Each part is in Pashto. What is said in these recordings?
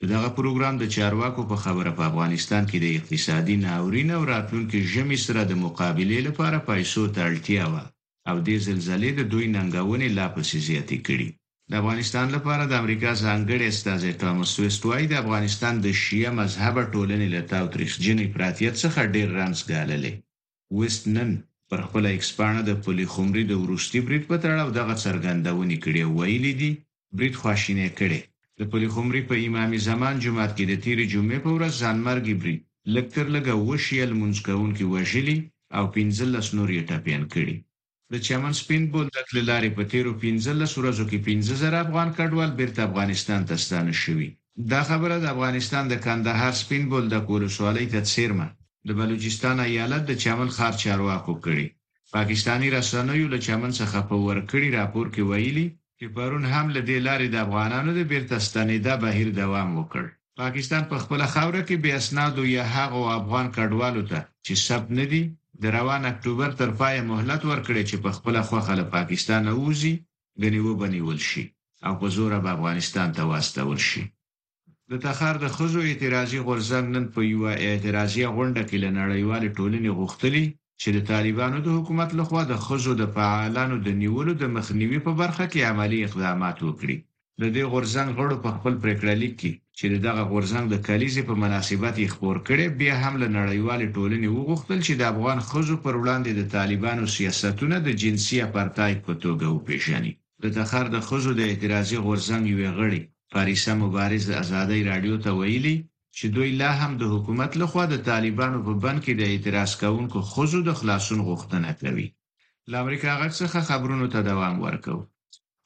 د دغه پروګرام د چارواکو په خبره په افغانستان کې د اقتصادي ناورین او راتلونکي ژمي سره د مقابلې لپاره پیسو ته اړتیا وه او دې زلزلې د دوی ننګونې لا پسې زیاتې کړي. د افغانستان لپاره د امریکا ځانګړی استازی ټامس ویسټ وايي، د افغانستان د شیعه مذهبه ټولنې له تاوتریخجنۍ پراتیت څخه ډېر رنځ ګاللی. ویست نن پر خپله ایکس پاڼه د پلي خمري د وروستي برید په تړاو دغه څرګندونې کړي او ویلي دي، برید خواشینی کړی. د پلي خمري په امام زمان جومات کې د تېرې جمعې په ورځ ځانمرګي برید، لږ تر لږه اووه شیعه لمونځ کوونکي وژلي او پنځلس نور یې ټپیان کړي. د چمن سپین بولدک له لارې په تېرو پنځلس ورځو کې پنځه زره افغان کډوال بېرته افغانستان ته ستانه شوي. دا خبره د افغانستان د کندهار سپین بولدک ولسوالۍ ته څېرمه، د بلوچستان ایالت د چمن ښار چارواکو کړې. پاکستاني رسنیو له چمن څخه په ورکړي راپور کې ویلي، چې پرون هم له دې لارې د افغانانو د بېرته ستنېدا بهیر دوام وکړ. پاکستان په خپله خاوره کې بې اسنادو یا هغو افغان کډوالو ته چې ثبت نه دي، د روان اکټوبر تر پایه مهلت ورکړی چې په خپله خوښه له پاکستانه ووځي، ګنې وبه نیول شي او په زوره به افغانستان ته واستول شي. د تخار د ښځو اعتراضي غورځنګ نن په یوه اعتراضیه غونډه کې له نړیوالې ټولنې غوښتلي چې د طالبانو د حکومت لخوا د ښځو د فعالانو د نیولو د مخنیوي په برخه کې عملي اقدامات وکړي. د دې غورځنګ غړو په خپل پرېکړه لیک کې چې د دغه غورځنګ د کلیزې په مناسبت یې خپور کړی، بیا هم له نړیوالې ټولنې وغوښتل چې د افغان ښځو پر وړاندې د طالبانو سیاستونه د جنسي اپارتاید په توګه وپېژني. د تخار د ښځو د اعتراضي غورځنګ یوې غړې پاریسا مبارز د ازادۍ راډیو ته ویلي چې دوی لا هم د حکومت له خوا د طالبانو په بند کې د اعتراض کوونکو ښځو د خلاصون غوښتنه کوي. له امریکا غږ څخه خبرونو ته دوام ورکوو.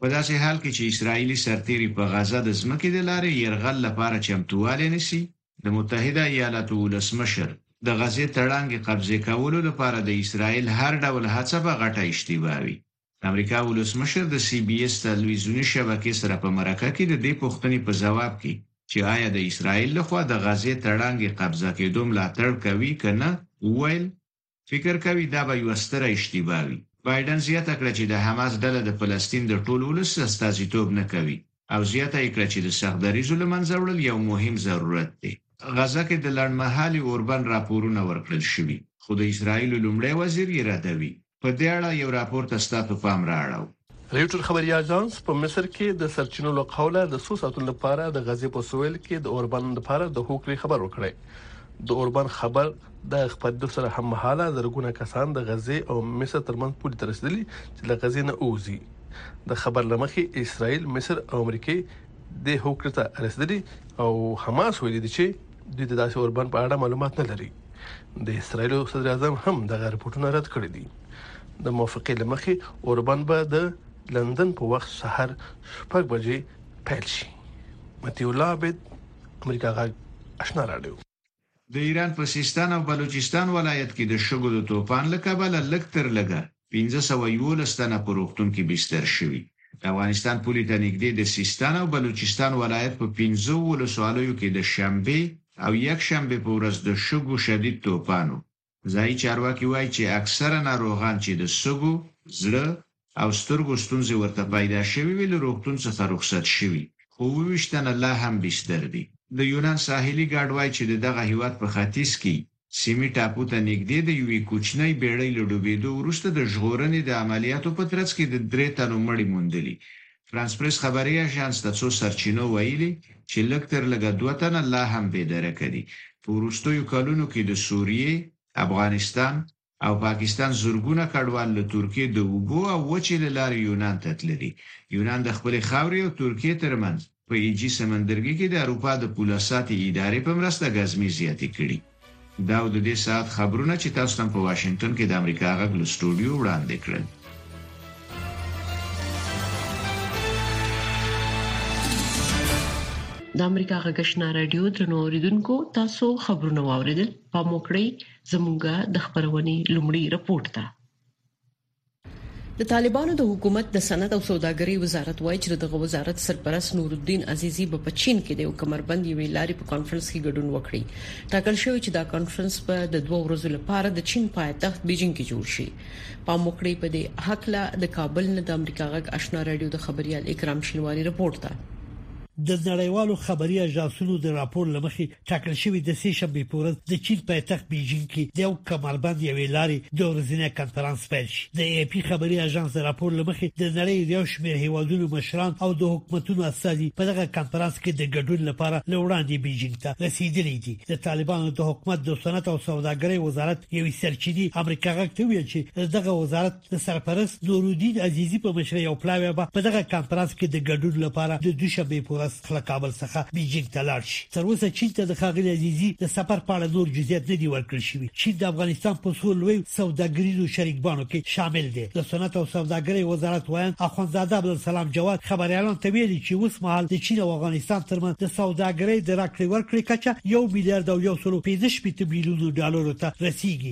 په داسې حال کې چې اسراییلي سرتېري په غزه د ځمکې د لارې یرغل لپاره چمتووالی نیسي، د متحده ایالاتو ولسمشر د غزې تړانګې قبضې کولو لپاره د اسراییل هر ډول هڅه به غټه اشتباه وي. د امریکا ولسمشر د سی بي اس تلویزیوني شبکې سره په مرکه کې د دې پوښتنې په ځواب کې چې آیا د اسرائیل لخوا د غزې تړانګې قبضه کېدو ملاتړ کوي که نه وویل، فکر کوي دا به یوه ستره اشتباه وي. بایډن زیاته کړه چې د حماس ډله د فلسطین د ټول ولس استازیتوب نه کوي او زیاته یې کړه چې د سخت دریځو له منځه وړل یو مهم ضرورت دی. غزه کې د لنډمهالي اوربند راپورونه ورکړل شوي، خو د اسراییلو لومړی وزیر یې ردوي. په دې اړه یو راپور ته ستاسو پام را اړوو. رویټر خبري اژانس په مصر کې د سرچینو له قوله د څو ساعتونو لپاره د غزې په سویل کې د اوربند لپاره د هوکړې خبر ورکړی. د اوربند خبر د خپرېدو سره هممهاله زرګونه کسان د غزې او مصر ترمنځ پولې ته رسېدلي چې له غزې نه ووځي. د خبر له مخې اسرائیل، مصر او امریکې دې هوکړې ته رسېدلي او حماس ویلي دي چې دوی د داسې اوربند په اړه معلومات نه لري. د اسرائیل صدراعظم هم دغه رپورټونه رد کړي دي. د موافقې له مخې اوربند به د لندن په وخت سهار شپږ بجې پیل شي. مطیع الله عابد، امریکا غږ، اشنا راډیو. د ایران په سیستان او بلوچستان ولایت کې د شګو د توپان له کبله لږ تر لږه پنځه سوه یوولس تنه په روغتون کې بستر شوي. د افغانستان پولې ته نږدې د سیستان او بلوچستان ولایت په پنځو ولسوالیو کې د شنبې او یکشنبې په ورځ د شګو شدید توپان و. ځايي چارواکي وايي چې اکثره ناروغان چې د سږو، زړه او سترګو ستونزې ورته پیدا شوې وې، له روغتون څخه رخصت شوي، خو اووه ویشت تنه لا هم بستر دي. د یونان ساحلي ګارډ وايي چې د دغه هېواد په ختیځ کې سیمي ټاپو ته نږدې د یوې کوچنۍ بېړۍ له ډوبېدو وروسته د ژغورنې د عملیاتو په ترڅ کې د درې تنو مړي موندلي فرانس پرېس خبري اژانس ته څو سرچینو ویلي چې لږ تر لږه دوه تنه لا هم بې درکه دي. په وروستیو کلونو کې د سوریې، افغانستان او پاکستان زرګونه کډوال له ترکیې د اوبو او وچې له لارې یونان ته تللي. یونان د خپلې خاورې او ترکیې ترمنځ په ایجي سمندرګي کې د اروپا د پولاساتي ادارې په مرسته ګزمې زیاتې کړي. دا و ددې ساعت خبرونه چې تاسو تم په واشنگټن کې د امریکا غږ له سټوډیو وړاندې کړل د امریکا غږشنا رادیو ترنو اوریدونکو تاسو خبرونه واوریدل په موکړی زموږه د خبرونې لومړی رپورت ده د طالبانو د حکومت د صنعت او سوداګرۍ وزارت وایي چې دغه وزارت سرپرست نورالدین عزیزي به په چین کې د یو کمربند یوې لارې په کانفرنس کې ګډون وکړي ټاکل شوې چې دا کانفرنس به د دوه ورځو لپاره د چین پایتخت بیجینګ کې جوړ شي پام وکړئ په دې حق لا د کابل نه د امریکا غږ آشنا رادیو د خبريال اکرام شینواری رپورت ده د نړیوالو خبري اژانسونو د راپور لمخې ټاکل شوې د سې شنبې په ورځ د چین پایتخت بیجینګ کې د یو کمربند یوې لارې دوه ورځنی کنفرانس پیل شي د ای پي خبري اژانس د راپور له مخې د نړۍ د یو شمېر هیوادونو مشران او د حکومتونو استازي په دغه کنفرانس کې د ګډون لپاره له وړاندې بیجینګ ته رسیدلي دي د طالبانو د حکومت د صنعت او سوداګرۍ وزارت یوې سرچینې امریکا غږ ته ویل چې دغه وزارت د سرپرست نورالدین عزیزي په مشرۍ یو پلاوی به په دغه کانفرانس کې د ګډون لپاره د دوشنبې په ورځ له کابل څخه بیجینګ ته لاړ شي. تر اوسه چین ته د ښاغلي عزیزي د سفر په اړه نور جزئیات نه دي ورکړل شوي. چین د افغانستان په څو لویو سوداګریزو شریکبانو کې شامل دی. د صنعت او سوداګرۍ وزارت ویاند اخوندزاده عبدالسلام جواد خبریالانو ته ویلي چې اوسمهال د چین او افغانستان ترمنځ د سوداګرۍ د راکړې ورکړې کچه یو میلیارد او یو سلو پنځه شپېته میلیونو ډالرو ته رسیږي.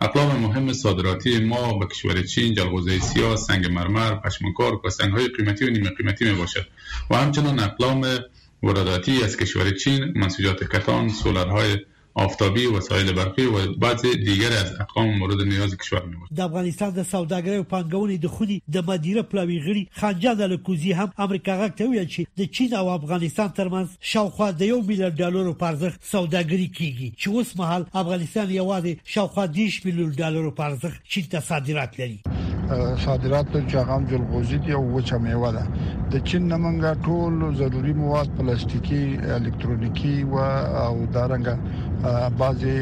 اقلام مهم صادراتی ما به کشور چین جلغوزه سیا، سنگ مرمر، پشمکار، کوسنگ های قیمتی و نیمه قیمتی می باشد و همچنان اقلام وراداتی از کشور چین، منسوجات کتان، سولر های آفتابی، وسایل برقی و بعضی دیگر از اقلام مورد نیاز کشور می باشد. د افغانستان د سوداګرۍ او پانګونې د خونې د مدیره پلاوي غړي خانجان الکوزي هم امریکا غږ ته وویل چې د چین او افغانستان ترمنځ شاوخوا د یو میلیارد ډالرو په ارزښت سوداګري کیږي چې اوس مهال افغانستان یوازې شاوخوا 10 میلیون ډالر په ارزښت چین ته صادرات لري صادرات ته چې هغه جلغوزي دی او وچه میوه ده د چین نمنګه ټول ضروری مواد پلاستیکي الکترونیکی و او دارنګه بعضي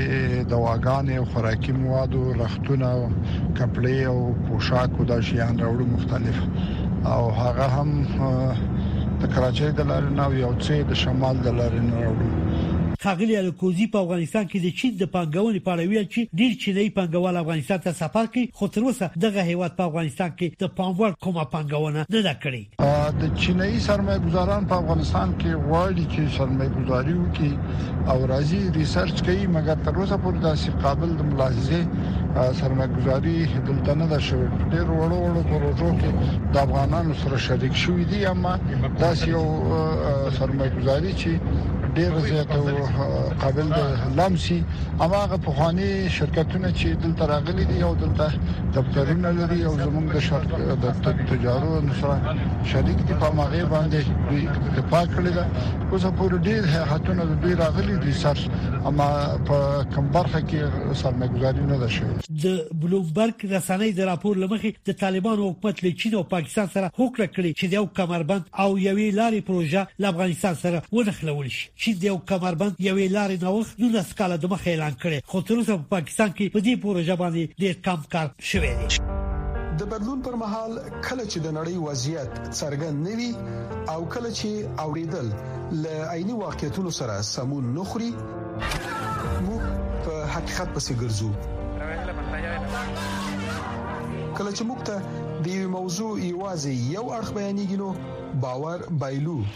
دواګانې او خوراکي مواد او رختونه او کپړې او پوشاک او د شیان راوړو مختلف او هغه هم د کراچۍ د لارې نه او یو څه د شمال د لارې نه راوړو. ښاغلي الکوزي په افغانستان کې د چین د پانګونې په اړه ویل چې ډیر چینايي پانګوال افغانستان ته سفر کوي خو تر اوسه دغه هیواد په افغانستان کې د پام وړ کومه پانګونه نه ده کړې. د چینايي سرمایه ګذاران په افغانستان کې غواړي چې سرمایه ګذاري وکړي. او راځي ریسرچ کوي مګر تر اوسه پورې داسې قابل د ملاحظه سرمایګزاري دلته نه ده شوې ډېر وړو وړو پروژو کې د افغانانو سره شریک شوې دي اما داسې یو سرمایګزاري چې ډیر زیات قابل د لمسي اما هغه په خواني شرکتونه چې دلته راغلي دي او دلته دفترونه لري او زموږ د شرک د تجارو سره شریک دي په ماغه باندې اتفاق کړی دا اوسه پورې ډیر هیئاتونه د دوی راغلي دي سر اما په کوم برخه کې سرمایګزاري نه ده شوې. د بلومبرګ رسنۍ د راپور له مخې د طالبانو حکومت له چین او پاکستان سره هوکړه کړې چې د یو کمربند او یوې لارې پروژه له افغانستان سره ونښلول شي. چین د یو کمربند یوې لارې نوښت نولس کاله دمخه اعلان کړی خو تر اوسه په پاکستان کې په دې پروژه باندې ډیر کم کار شوی دی. د بدلون پر مهال کله چې د نړۍ وضعیت څرګند نه وي او کله چې اوریدل ل عیني واقعیتونو سره سمون نه خوري موږ په حقیقت پسې ګرځو کله چې موږ ته د یو موضوع یوازې یو اړخ بیانېږي نو باور بایلو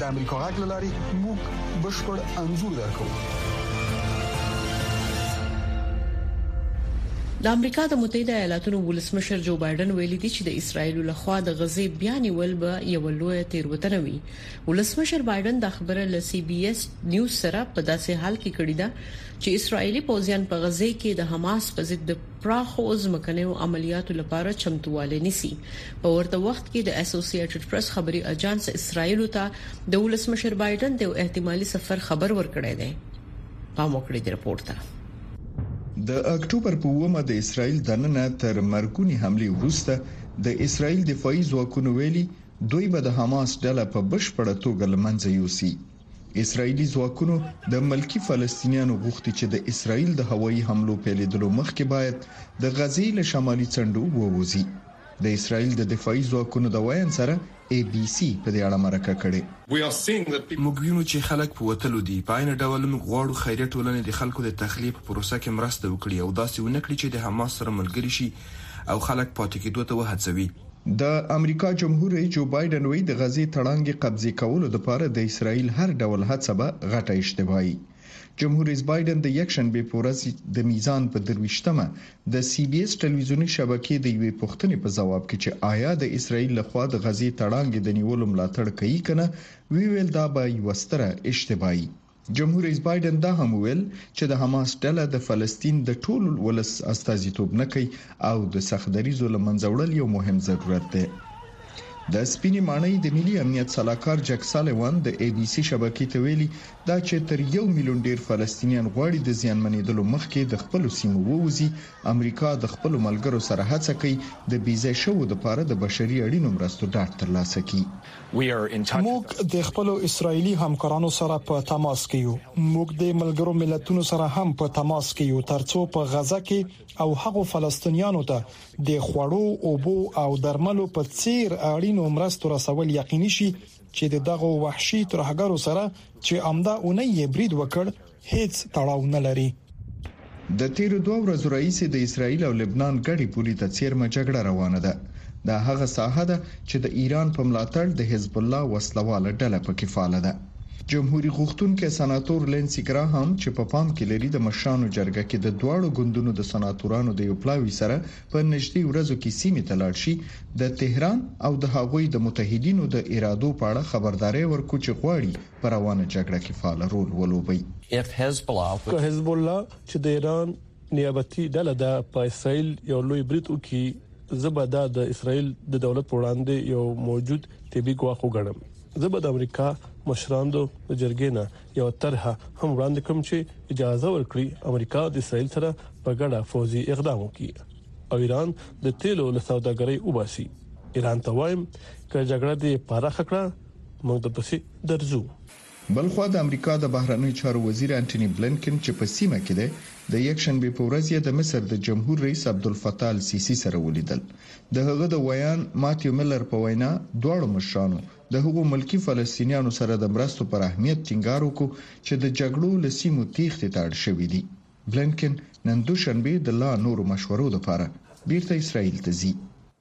د امریکا غږ لاري موږ بشپړ انزور درکو د امریکا د متحده ایالاتونو ولسمشر جو بایدن ویل دي چې د اسرایل له خوا د غزې بیا نیول به یو لوی تیروتنه وي ولسمشر بایدن دا خبره له سی بي اس نیوز سره په داسې حال کې کړې ده چې اسرایلی پوځیان په غزې کې د حماس په ضد پراخو ځمکنیو عملیاتو لپاره چمتووالی نیسي په ورته وخت کې د اسوسییټډ پریس خبري اژانس اسرایل ته د ولسمشر بایدن د احتمالي سفر خبر ورکړی دی پام وکړئ د رپورت ته د اکتوبر په ومه د اسرایل دننه تر مرګونی حمله وروسته د اسرایل دفاعي ځواکونو ویلي دوی به د حماس ډله په بشپړه توګه لمنځه یوسي اسرایلی ځواکونو د ملکی فلسطینیانو غوښتي چې د اسرایل د هوایي حملو پیلېدلو مخکې باید د غزې له شمالي څنډو ووځي د اسرایل د دفاعي ځواکونو د ویاند سره ای بي سي په دې اړه مرکه کړې موږ وینو چې خلک په وتلو دي، په عین ډول موږ غواړو خیریه ټولنې د خلکو د تخلیې په پروسه کې مرسته وکړي او داسې ونه کړي چې د حماس سره ملګري شي او خلک پاتې کېدو ته وهڅوي. د امریکا جمهور رئیس جو بایډن وایي د غزې تړانګې قبضې کولو لپاره د اسرائیل هر ډول هڅه به غټه اشتباهي. جمهور رئیس بایډن د یکشنبې په ورځ د میزان په درویشتمه د سي بي اس ټلویزیوني شبکې د یوې پوښتنې په ځواب کې چې آیا د اسرائیل لخوا د غزې تړانګې د نیولو ملاتړ کوي که نه ویل دا به یوه ستره اشتباهي جمهور رئیس بایډن دا هم وویل چې د حماس ډله د فلسطین د ټول ولس استازیتوب نه کوي او د سخت دریزو لمنځه وړل یو مهم ضرورت دی د سپینې ماڼۍ د ملي امنیت سلاکار جک سالیوان د ای بي سي شبکې ته ویلي دا چې تر یو میلیون ډیر فلسطینیان غواړي د زیانمنېدلو مخکې د خپل سیمو ووزي امریکا د خپل ملګرو سره هڅه کوي د بیزه شوو لپاره د بشري اړینو مرستو ډاډ ترلاسه کړي موږ د خپلو اسراییلي همکارانو سره په تماس کې یو. موږ د ملګرو ملتونو سره هم په تماس کې یو ترڅو په غزه کې او هغو فلسطینیانو ته د خوړو، اوبو او درملو په څیر اړینو مرستو رسول یقیني شي چې د دغو وحشي ترهګرو سره چې همدا اونۍ یې برید وکړ، هیڅ تړاو نه لري. د تېرو دوه ورځو راهیسې د اسراییل او لبنان ګډې پولې ته څېرمه جګړه روانه ده. دا هغه ساحه ده چې د ایران په ملاتړ د حزب الله وسله واله ډله په کې فعاله ده. جمهوري غوښتونکی سناتور لینسي ګراهام چې په پام کې لري د مشرانو جرګه کې د دواړو ګوندونو د سناتورانو د یو پلاوي سره په نژدې ورځو کې سیمې ته لاړ شي، د تهران او د هغوی د متحدینو د ارادو په اړه خبرداری ورکړو چې غواړي په روانه جګړه کې فعال رول ولوبوي. که حزب الله چې د ایران نیابتي ډله ده په اسراییل یو لوی برید وکړي، زه به دا د اسراییل د دولت په وړاندې یو موجود طبي ګواښ وګڼم. زه به د امریکا مشراندو د جرګې نه یوه طرحه هم وړاندې کړم چې اجازه ورکړي امریکا د اسراییل سره په ګډه فوځي اقدام وکړي او ایران د تیلو له سوداګرۍ وباسي. ایران ته وایم که جګړه دې پراخه کړه، موږ د پسې درځو. بلخوا د امریکا د بهرنیو چارو وزیر انټوني بلېنکن چې په سیمه کې دی، د یکشنبې په ورځ یې د مصر د جمهور رئیس عبدالفتاح السیسي سره ولیدل. د هغه د ویاند ماتیو میلر په وینا، دواړو مشرانو د هغو ملکي فلسطینیانو سره د مرستو پر اهمیت ټینګار وکړو چې د جګړو له سیمو تېښتې ته اړ شوي دي. بلېنکن نن دوشنبه د لا نورو مشورو لپاره بېرته اسراییل ته ځي.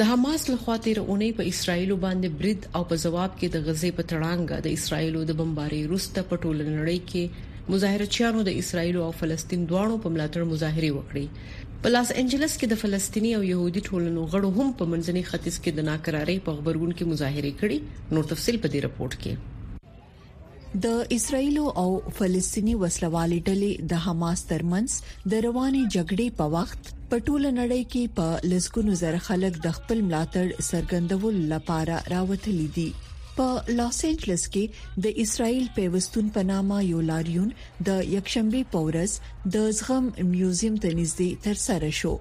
د حماس له خوا تېره اونۍ په اسراییلو باندې برید او په ځواب کې د غزې په تړانګه د اسراییلو د بمبارۍ وروسته په ټوله نړۍ کې مظاهره چیانو د اسراییلو او فلسطین دواړو په ملاتړ مظاهرې وکړې. په لاس انجلس کې د فلسطیني او یهودي ټولنو غړو هم په منځني ختیځ کې د ناکرارۍ په غبرګون کې مظاهرې کړي. نور تفصیل په دې رپورټ کې. د اسرایل او فلسطیني وسلوالې ډلې د حماس ترمنځ د رواني جګړې په وخت په ټوله نړۍ کې په لسګونو زره خلک د خپل ملاتړ څرګندولو لپاره راوتلي دي په لاس انجلس کې د اسرایل پیوستون په نامه یو لاریون د یکشنبه په ورځ د زغم میوزیم ته نږدې تر سره شو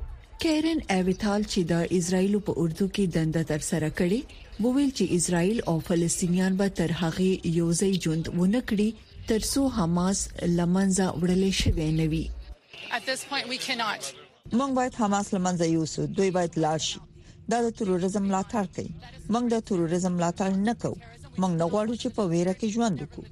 کیرن ایویتال چې د اسرایل په اردو کې دنده تر سره کړې وویل چې اسرائیل او فلسطینیان به تر هغې یوځای ژوند ونه کړي تر څو حماس له منځه وړل شوی نه وي. موږ باید حماس له منځه یوسو. دوی باید لاړ شي. دا د تروریزم ملاتړ کوي. موږ د تروریزم ملاتړ نه کوو. موږ نه غواړو چې په ویره کې ژوند وکړو.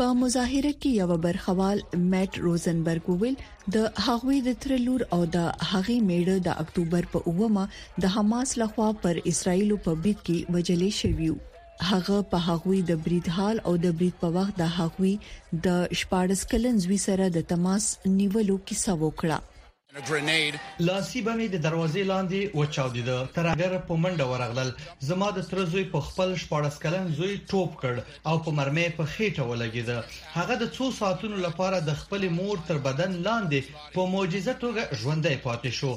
په مظاهره کې یو برخوال میټ روزنبرګ وویل د هغوی د تر لور او د هغې میړه د اکتوبر په 9مه د حماس لخوا پر اسرایل په برید کې وجلې شویو هغه په هغوی د برید حال او د برید په وخت د هغوی د 14 کلن زوی سره د تماس نیولو کیسه وکړه لاسي بمې د دروازې لاندې وچاودیده ترهګر په منډه ورغلل زما د تره زوی په خپل شپاړس کلن زوی ټوپ کړ او په مرمۍ یې په خیټه ولګیده هغه د څو ساعتونو لپاره د خپلې مور تر بدن لاندې په معجزه توګه ژوندی پاتې شو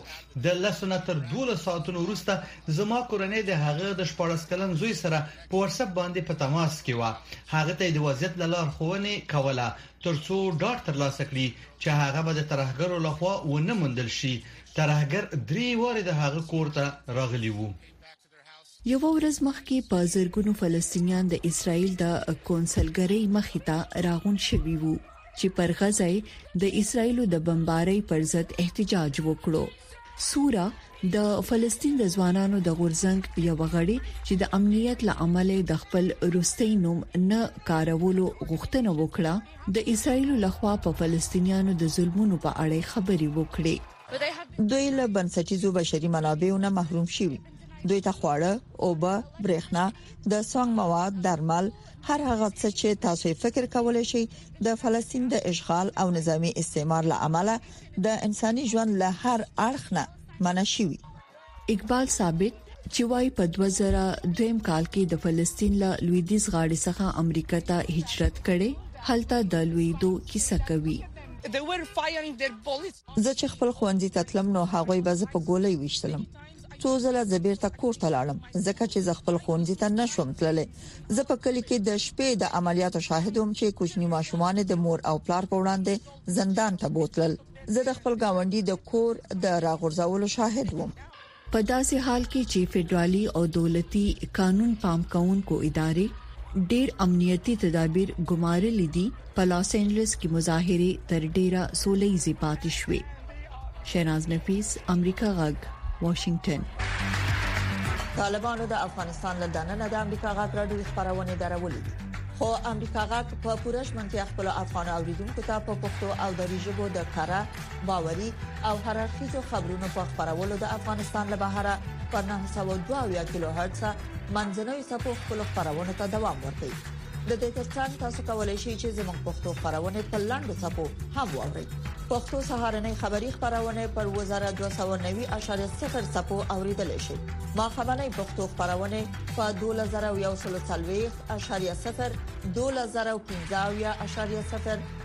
د لسو نه تر دولس ساعتونو وروسته زما کورنۍ د هغه د شپاړس کلن زوی سره په واتساپ باندې په تماس کې وه هغه ته د وضعیت لارښوونه کوله ترڅو ډاډ ترلاسه کړي چې هغه به د ترهګرو لخوا ونه موندل شي ترهګر درې وارې د هغه کور ته راغلي وو یو ورځ مخکې په زرګونو فلسطینیان د اسرایل د کونسلګرۍ مخې ته راغون شوي وو چې پر غزه د اسرایل د بمبارۍ پر ضد احتجاج وکړو سورا د فلسطین د ځوانانو د غورځنګ یو غړي چې د امنیت لامل د خپل روستي نوم نه کارولو غوښتنه وکړه د اسرایل لخوا په فلسطینیانو د ظلمونو په اړه خبري وکړي دوی له بنسټیزو بشري منابعو نه محروم شوي دوی ته خواړه اوبه برېښنا د سنگ مواد درمل هر هغه څه چې تاسو فکر کولای شئ د فلسطین د اشغال او نظامی استعمار لامل د انساني ژوند له هر اړخ نه منع شوی اقبال ثابت چې وايي په 2002 کال کې د فلسطین له لویدیز غاړې څخه امریکا ته هجرت کړي هلته د لویدو کیسه کوي زه چې خپل خوندې تتلم نو هغه به زه په ګولې وشتلم څو ځله زبیر ته کور ته لاړم ځکه چې زه خپل خوندې ته نشوم تللی زه په کلی کې د شپې د عملیاتو شاهد وم چې کوچنی ماشومان د مور او پلار په وړاندې زندان ته بوتلل زه د خپل گاونډي د کور د راغورځولو شاهد وم په داسې حال کې چې فدرالي او دولتي قانون پام کونکو ادارې ډیر امنیتي تدابیر ګمارلې دي په لاس انجلس کې مظاهره تر ډیره سولېزي پاتې شوې شیناز نفیس امریکا غږ واشنگټن طالبانو د افغانستان له دننه د امریکا غږ راډیو خبرونه درولې دي خو امریکا غږ په پوره شمنتیا خپل افغان اوریدونکو ته په پښتو او دری ژبه د کاره باوري او هررخیزو خبرونو په خبرولو د افغانستان له بهره په 902 کیلو هرتز منځنوي سپو خپل خبرونه ته دوام ورکوي د دې ترڅنګ تاسو کولی شئ چې زموږ پښتو خبرونه په لاندو ټکو هم واورئ پښتو سهارنې خبری خبرونه پر 2290.0 سپو اوریدل شي ما خبرنې پښتو خبرونه په 2140.0 2015.0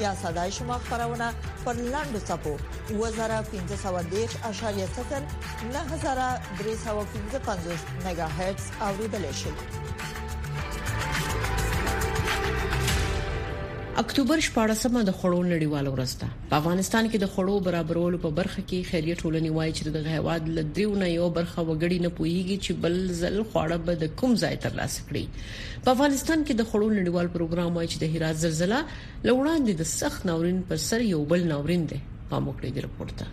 یا صداي شما خبرونه پر لاندو صفو 2513.0 9315 میگا هرتز اوریدل شي اکتوبر 14مه د خړو نړیوال ورځ ده په افغانستان کې د خړو برابرولو په برخه کې خیریه ټولنې وایي چې د غهواد ل دریو نه یو برخه وګړي نه پوهیږي چې بل ځل خواړه به د کوم ځای ترلاسه کړي په افغانستان کې د خړو نړیوال پروګرام وایي چې د هرات زلزلہ له وړاندې د سخت ناورین پر سر یو بل ناورین دی پام وکړئ د رپورت ته.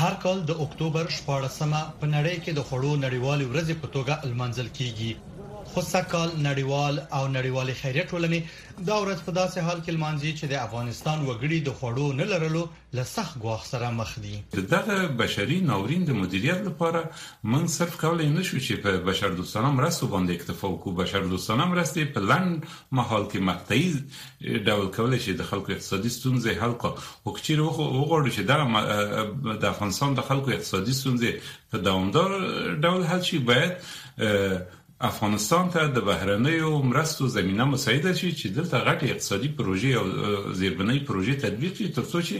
هر کال د اکتوبر 14مه په نړۍ کې د خوړو نړیوالې ورځې په توګه لمانځل کیږي خو سږکال نړیوال او نړیوالې خیریه ټولنې دا ورځ په داسې حال کې لمانځي چې د افغانستان وګړي د خوړو نه لرلو له سخت ګواښ سره مخ دي. د دغه بشري ناورین د مدیریت لپاره موږ صرف کولی نه شو چې په بشردوستانه مرستو باندې اکتفا وکړو، بشردوستانه مرستې په لنډ مهال کې مقطعي ډول کولی شي د خلکو اقتصادي ستونزې حل کړي، خو که چیرې وغواړو چې دغه د افغانستان د خلکو اقتصادي ستونزې په دوامدار ډول حل شي باید افغانستان ته د بهرنیو مرستو زمینه مساعده شي چې دلته غټې اقتصادي پروژې او زیربنایي پروژې تطبیق شي ترڅو چې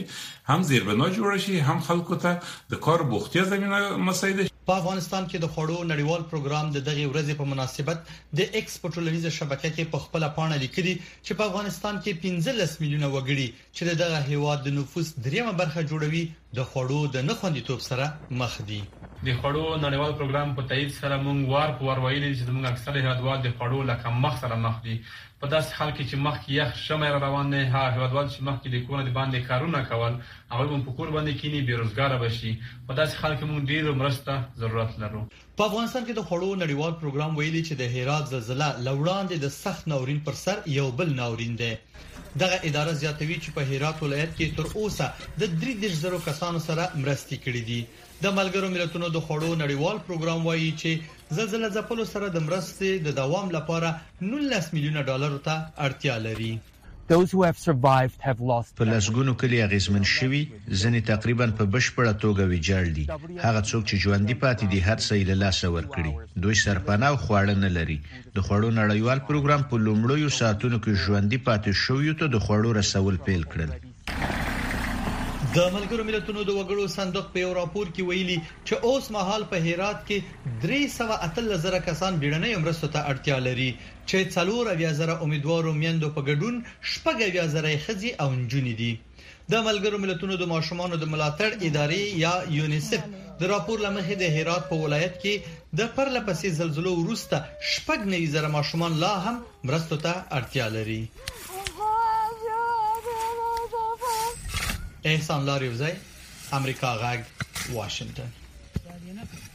هم زیربنا جوړه شي هم خلکو ته د کار بوختیا زمینه مساعده شي. په افغانستان کې د خوړو نړیوال پروګرام د دغې ورځې په مناسبت د ایکس په ټولنیزه شبکه کې په خپله پاڼه لیکلي چې په افغانستان کې پنځلس میلیونه وګړي چې د دغه هېواد د نفوس درېیمه برخه جوړوي، د خوړو د نه خوندیتوب سره مخ دي. د خوړو نړیوال پروګرام په تایید سره موږ وار په وار ویلي دي چې زموږ اکثره هېوادوال د خوړو له کمښت سره مخ دي. په داسې حال کې چې مخکې یخ ژمی راروان دی، هغه هېوادوال چې مخکې د کور نه د باندې کارونه کول، هغوی مو په کور باندې کیني، بې روزګاره به شي. په داسې حال کې موږ ډېرو مرسته ضرورت لرو. په افغانستان کې د خوړو نړیوال پروګرام ویلي چې د هرات زلزله له وړاندې د سخت ناورین پر سر یو بل ناورین دی دغه اداره زیاتوي چې په هرات ولایت کې تر اوسه د 30 زرو کسانو سره مرستې کړې دي د ملګرو ملتونو د خوړو نړیوال پروګرام وایي چې زلزلې ځپلو سره د مرستې د دوام لپاره 19 میلیونه ډالر ته اړتیا لري په لسګونو کلي اغېزمن شوي، ځینې تقریباً په بشپړه توګه ویجاړ دي. هغه څوک چې ژوندي پاتې دي، هر څه یې له لاسه ورکړي. دوی سرپناه او خواړه نه لري. د خوړو نړیوال پروګرام په لومړیو ساعتونو کې ژوندي پاتې شویو ته د خوړو رسول پیل کړل. د ملګرو ملتونو د وګړو صندوق په یو راپور کې ویلي، چې اوسمهال په هرات کې درې سوه اتلس زره کسان بیړنیو مرستو ته اړتیا لري، چې څلور اویا زره امیدوارو میندو په ګډون شپږ اویا زره یې ښځې او نجونې دي. د ملګرو ملتونو د ماشومانو د ملاتړ ادارې یا یونیسف د راپور له مخې د هرات په ولایت کې د پرله پسې زلزلو وروسته شپږ نوي زره ماشومان لا هم مرستو ته اړتیا لري. احسان لاریوزی امریکا غږ واشنگتن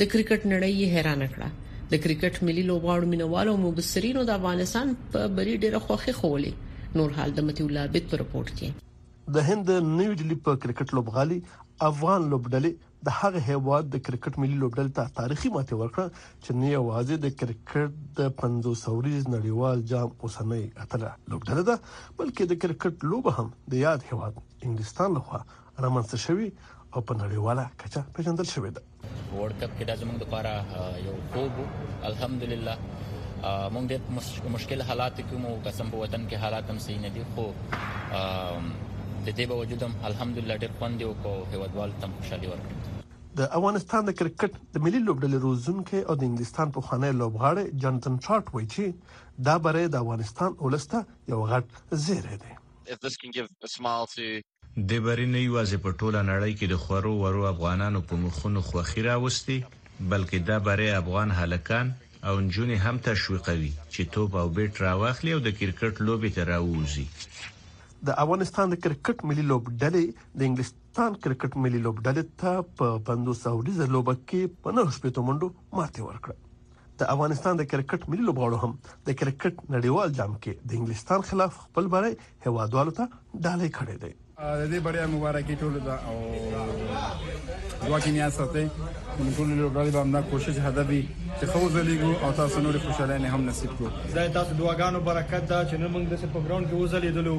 د کرکټ نړۍ یې حیرانه کړه د کرکټ ملي لوبغاړو مینوالو او مبصرینو د افغانستان په بری ډیره خوښي خوولې نور حال د متي الله عابد په رپورت کې د هند نوي ډیلي په کرکټ لوبغالي افغان لوبډلې د هغه هیواد د کرکټ ملي لوبډلې ته تاریخي ماتې ورکړه چې نه یوازې د کرکټ د 50 اوریز نړیوال جام اوسنۍ اتله لوبډله ده بلکې د کرکټ لوبه هم د یاد هیواد انګلستان لخوا رامنځته شوی او په نړیواله کچه پیژندل شوی دی ورلد کپ کې د زمونږ لپاره یو خوب الحمدلله مونږ د مشکل حالات کې مو قسم په وطن کې حالات هم صحیح نه دي خو د دې باوجود هم الحمدلله ډېر خوند یو کو هیوادوال تم خوشالي ورکړي د افغانستان د کرکټ د ملي لوبډلې روزونکي او د انګلستان په خوانی لوبغاړي جانتن چارټ وایي چې دا بری د افغانستان ولسته یو غټ زیری دی If this can give a smile to دې بري نه يواځې په ټوله نړۍ کې د خورو ورو افغانانو په مخونو خوښي راوستې، بلکې دا بری افغان هلکان او نجونې هم تشويقوي چې توپ او بېټ راواخلي او د کرکټ لوبې ته راووځي. د افغانستان د کرکټ ملي لوبډلې د انګلستان کرکټ ملي لوبډلې ته په پنځوس اوریزه لوبه کې په نهه شپېتو منډو ماتې ورکړه. د افغانستان د کرکټ ملي لوبغاړو هم د کرکټ نړیوال جام کې د انګلستان خلاف خپل بری هوادوالو ته ډالۍ کړی دی د دې بریا مبارکي ټول ده او دعا کې نیاز ساتي موږ ټول لوبغاړي به همدا کوشش هدف وي چې خو ځلیږو او تاسو نور خوشاله نه هم نصیب کو دا تاسو دعاګانو برکت ده چې نن موږ د په ګراوند کې وځلیدلو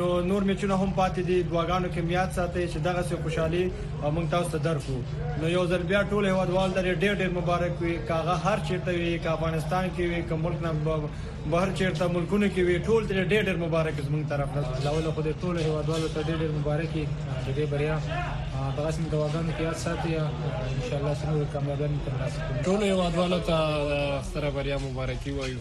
نو نور میچونه هم پاتې دي دعاګانو کې میاد ساتي چې دغه سه خوشحالي او موږ تاسو ته درکو نو یو ځل بیا ټول هیوادوال ته ډیر ډیر مبارک وي کاغه هر چیرته وي کا افغانستان کې وي کوم ملک نه بهر چیرته ملکونو کې وي ټول ته ډیر ډیر مبارک زموږ طرف نه لاول خو دې ټول هیوادوالو ته ډیر ډیر مبارک د دې بریا دغه سم دواګانو کې یاد ساتي ان شاء الله سره کامیابی ترلاسه کوي ټول هیوادوالو ته سره بریا مبارکي وایو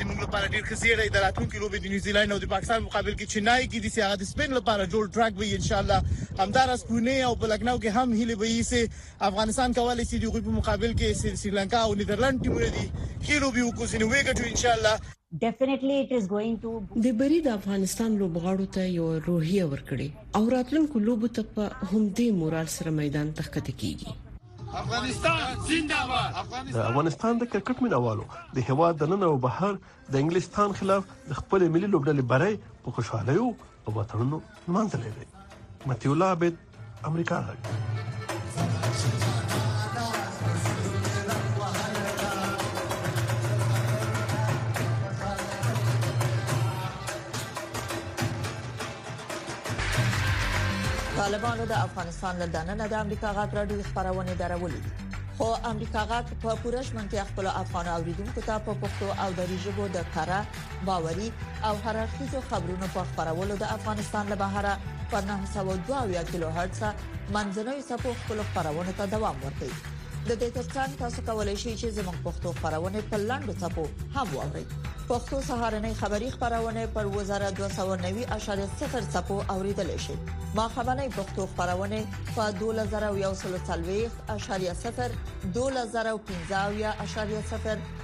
زموږ لپاره ډیر ښه زیری د راتلونکي لوبې د نیوزیلینډ او د پاکستان مقابل کې چنای کې دي چې هغه د سپین لپاره جوړ ټرک وي ان شاء الله همدارس پونه او په لکنو کې هم هلي وي چې افغانستان کولای شي د غوي په مقابل کې چې سریلانکا او نیدرلند ټیمونه دي ښه لوبي وکړي چې نو وګټو ان شاء الله Definitely it is going to. دې بري د افغانستان لوبغاړو ته یوه روحیه ورکړي او راتلونکو لوبو ته په همدې مورال سره میدان ته ښکته کیږي. افغانستان زنده باد د افغانستان د کرکټ مینوالو د هوا د نن او بهر د انګلستان خلاف د خپل ملي لوبډلې برای په خوشاله یو او وطنونو مانځلې دي متي الله عبد امریکا غږ طالبانو د افغانستان له دننه د امریکا غاټ راډیو خبرونه درولې دي خو امریکا غاټ په پوره شمنتیا خپل افغان اوریدونکو ته په پښتو او دری ژبه د کاره باوري او هررخیزو خبرونو په خبرولو د افغانستان له بهره په 902 کیلو هرتز منځنوي سپو خپل خبرونه ته دوام ورکړي د دې ترڅنګ تاسو کولی شئ چې زموږ پښتو خبرونه په لاندو ټکو هم واورئ پښتو سهارنې خبری خبرونه پر 2290.0 سپو اوریدل شي ما خبرنې پښتو خبرونه په 2140.0 2015.0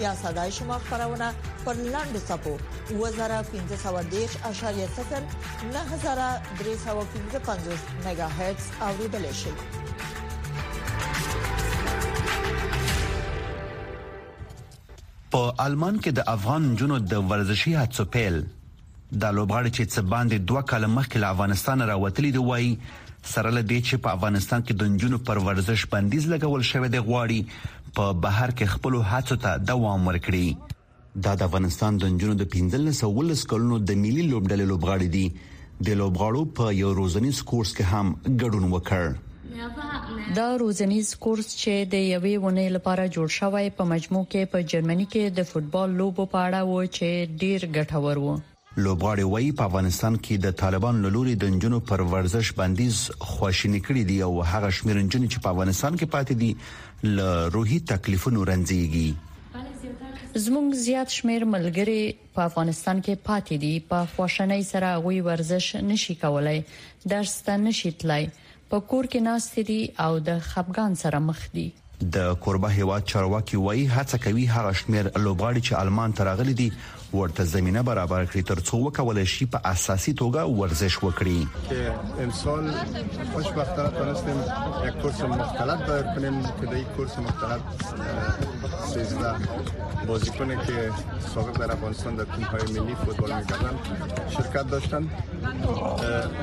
یا صداي شما خبرونه پر لاندې سپو 2513.9315 میگا هرتز اوریدل شي په آلمان کې د افغان جنود د ورزشي هڅو پیل دا لوبغاړي چې څه باندې دوه کاله مخکې له افغانستانه راوتلي دي وايي، سره له دې چې په افغانستان کې د نجونو پر ورزش بندیز لګول شوی دی، غواړي په بهر کې خپلو هڅو ته دوام ورکړي. دا د افغانستان د نجونو د پنځلس او اوولس کلونو د ملي لوبډلې لوبغاړي دي. دې لوبغاړو په یو روزنیز کورس کې هم ګډون وکړ. دا روزنیز کورس چې د یوې ونې لپاره جوړ شوی په مجموع کې په جرمني کې د فوټبال لوبو په اړه و چې ډیر ګټور و لوبغاړي وایي په افغانستان کې د طالبان له لوري د نجونو پر ورزش بندیز خواشینی کړی دی او هغه شمیر نجونې چې په افغانستان کې پاتې دي له روحي تکلیفونو رنځيږي زموږ زیات شمیر ملګری په افغانستان کې پاتې دي په خوشنۍ سره غوي ورزش نشي کولای درس ته نشي تلای په کور کې ناست دي او د خپګان سره مخ دي. د کوربه هېواد چارواکي وايي، هڅه کوي هغه شمېر لوبغاړي چې آلمان ته راغلي دي، ورته زمینه برابره کړي، ترڅو وکولای شي په اساسي توګه ورزش وکړي.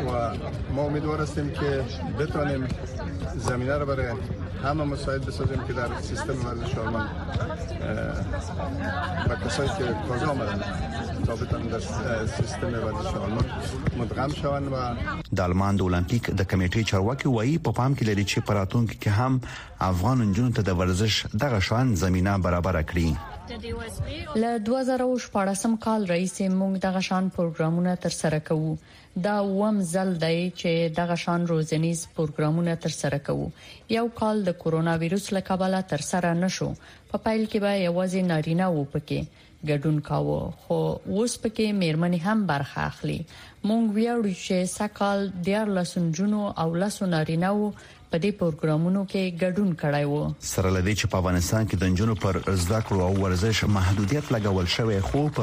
و ما امیدوار هستیم که بتوانیم زمینه رو برای همه مساعد بسازیم که در سیستم ورزش آلمان و کسایی که تازه آمدن تا بتوانند در سیستم ورزش آلمان مدغم شوند و د آلمان د المپیک د کمیټې چارواکي وایي په پام کې لري چې پراتونکو کې هم افغان نجونو ته د ورزش دغه شان زمينه برابره کړي. له 2014 کال راهیسې موږ دغه شان پروګرامونه تر سره کوو. دا اووم ځل دی چې دغه شان روزنیز پروګرامونه تر سره کوو. یو کال د کرونا ویروس له کبله تر سره نه شو. په پیل کې به یوازې نارینه وو پکې. ګډون کاوه خو اوس پکې میرمنې هم برخه اخلي مونږ ویاړو چې سکهال دیار لسون جنو او لسو نارینه وو په دې پروګرامونو کې ګډون کړی وو سره لدې چې په افغانستان کې د جنو پر زده کړو او ورزش محدودیت لګول شوی خو په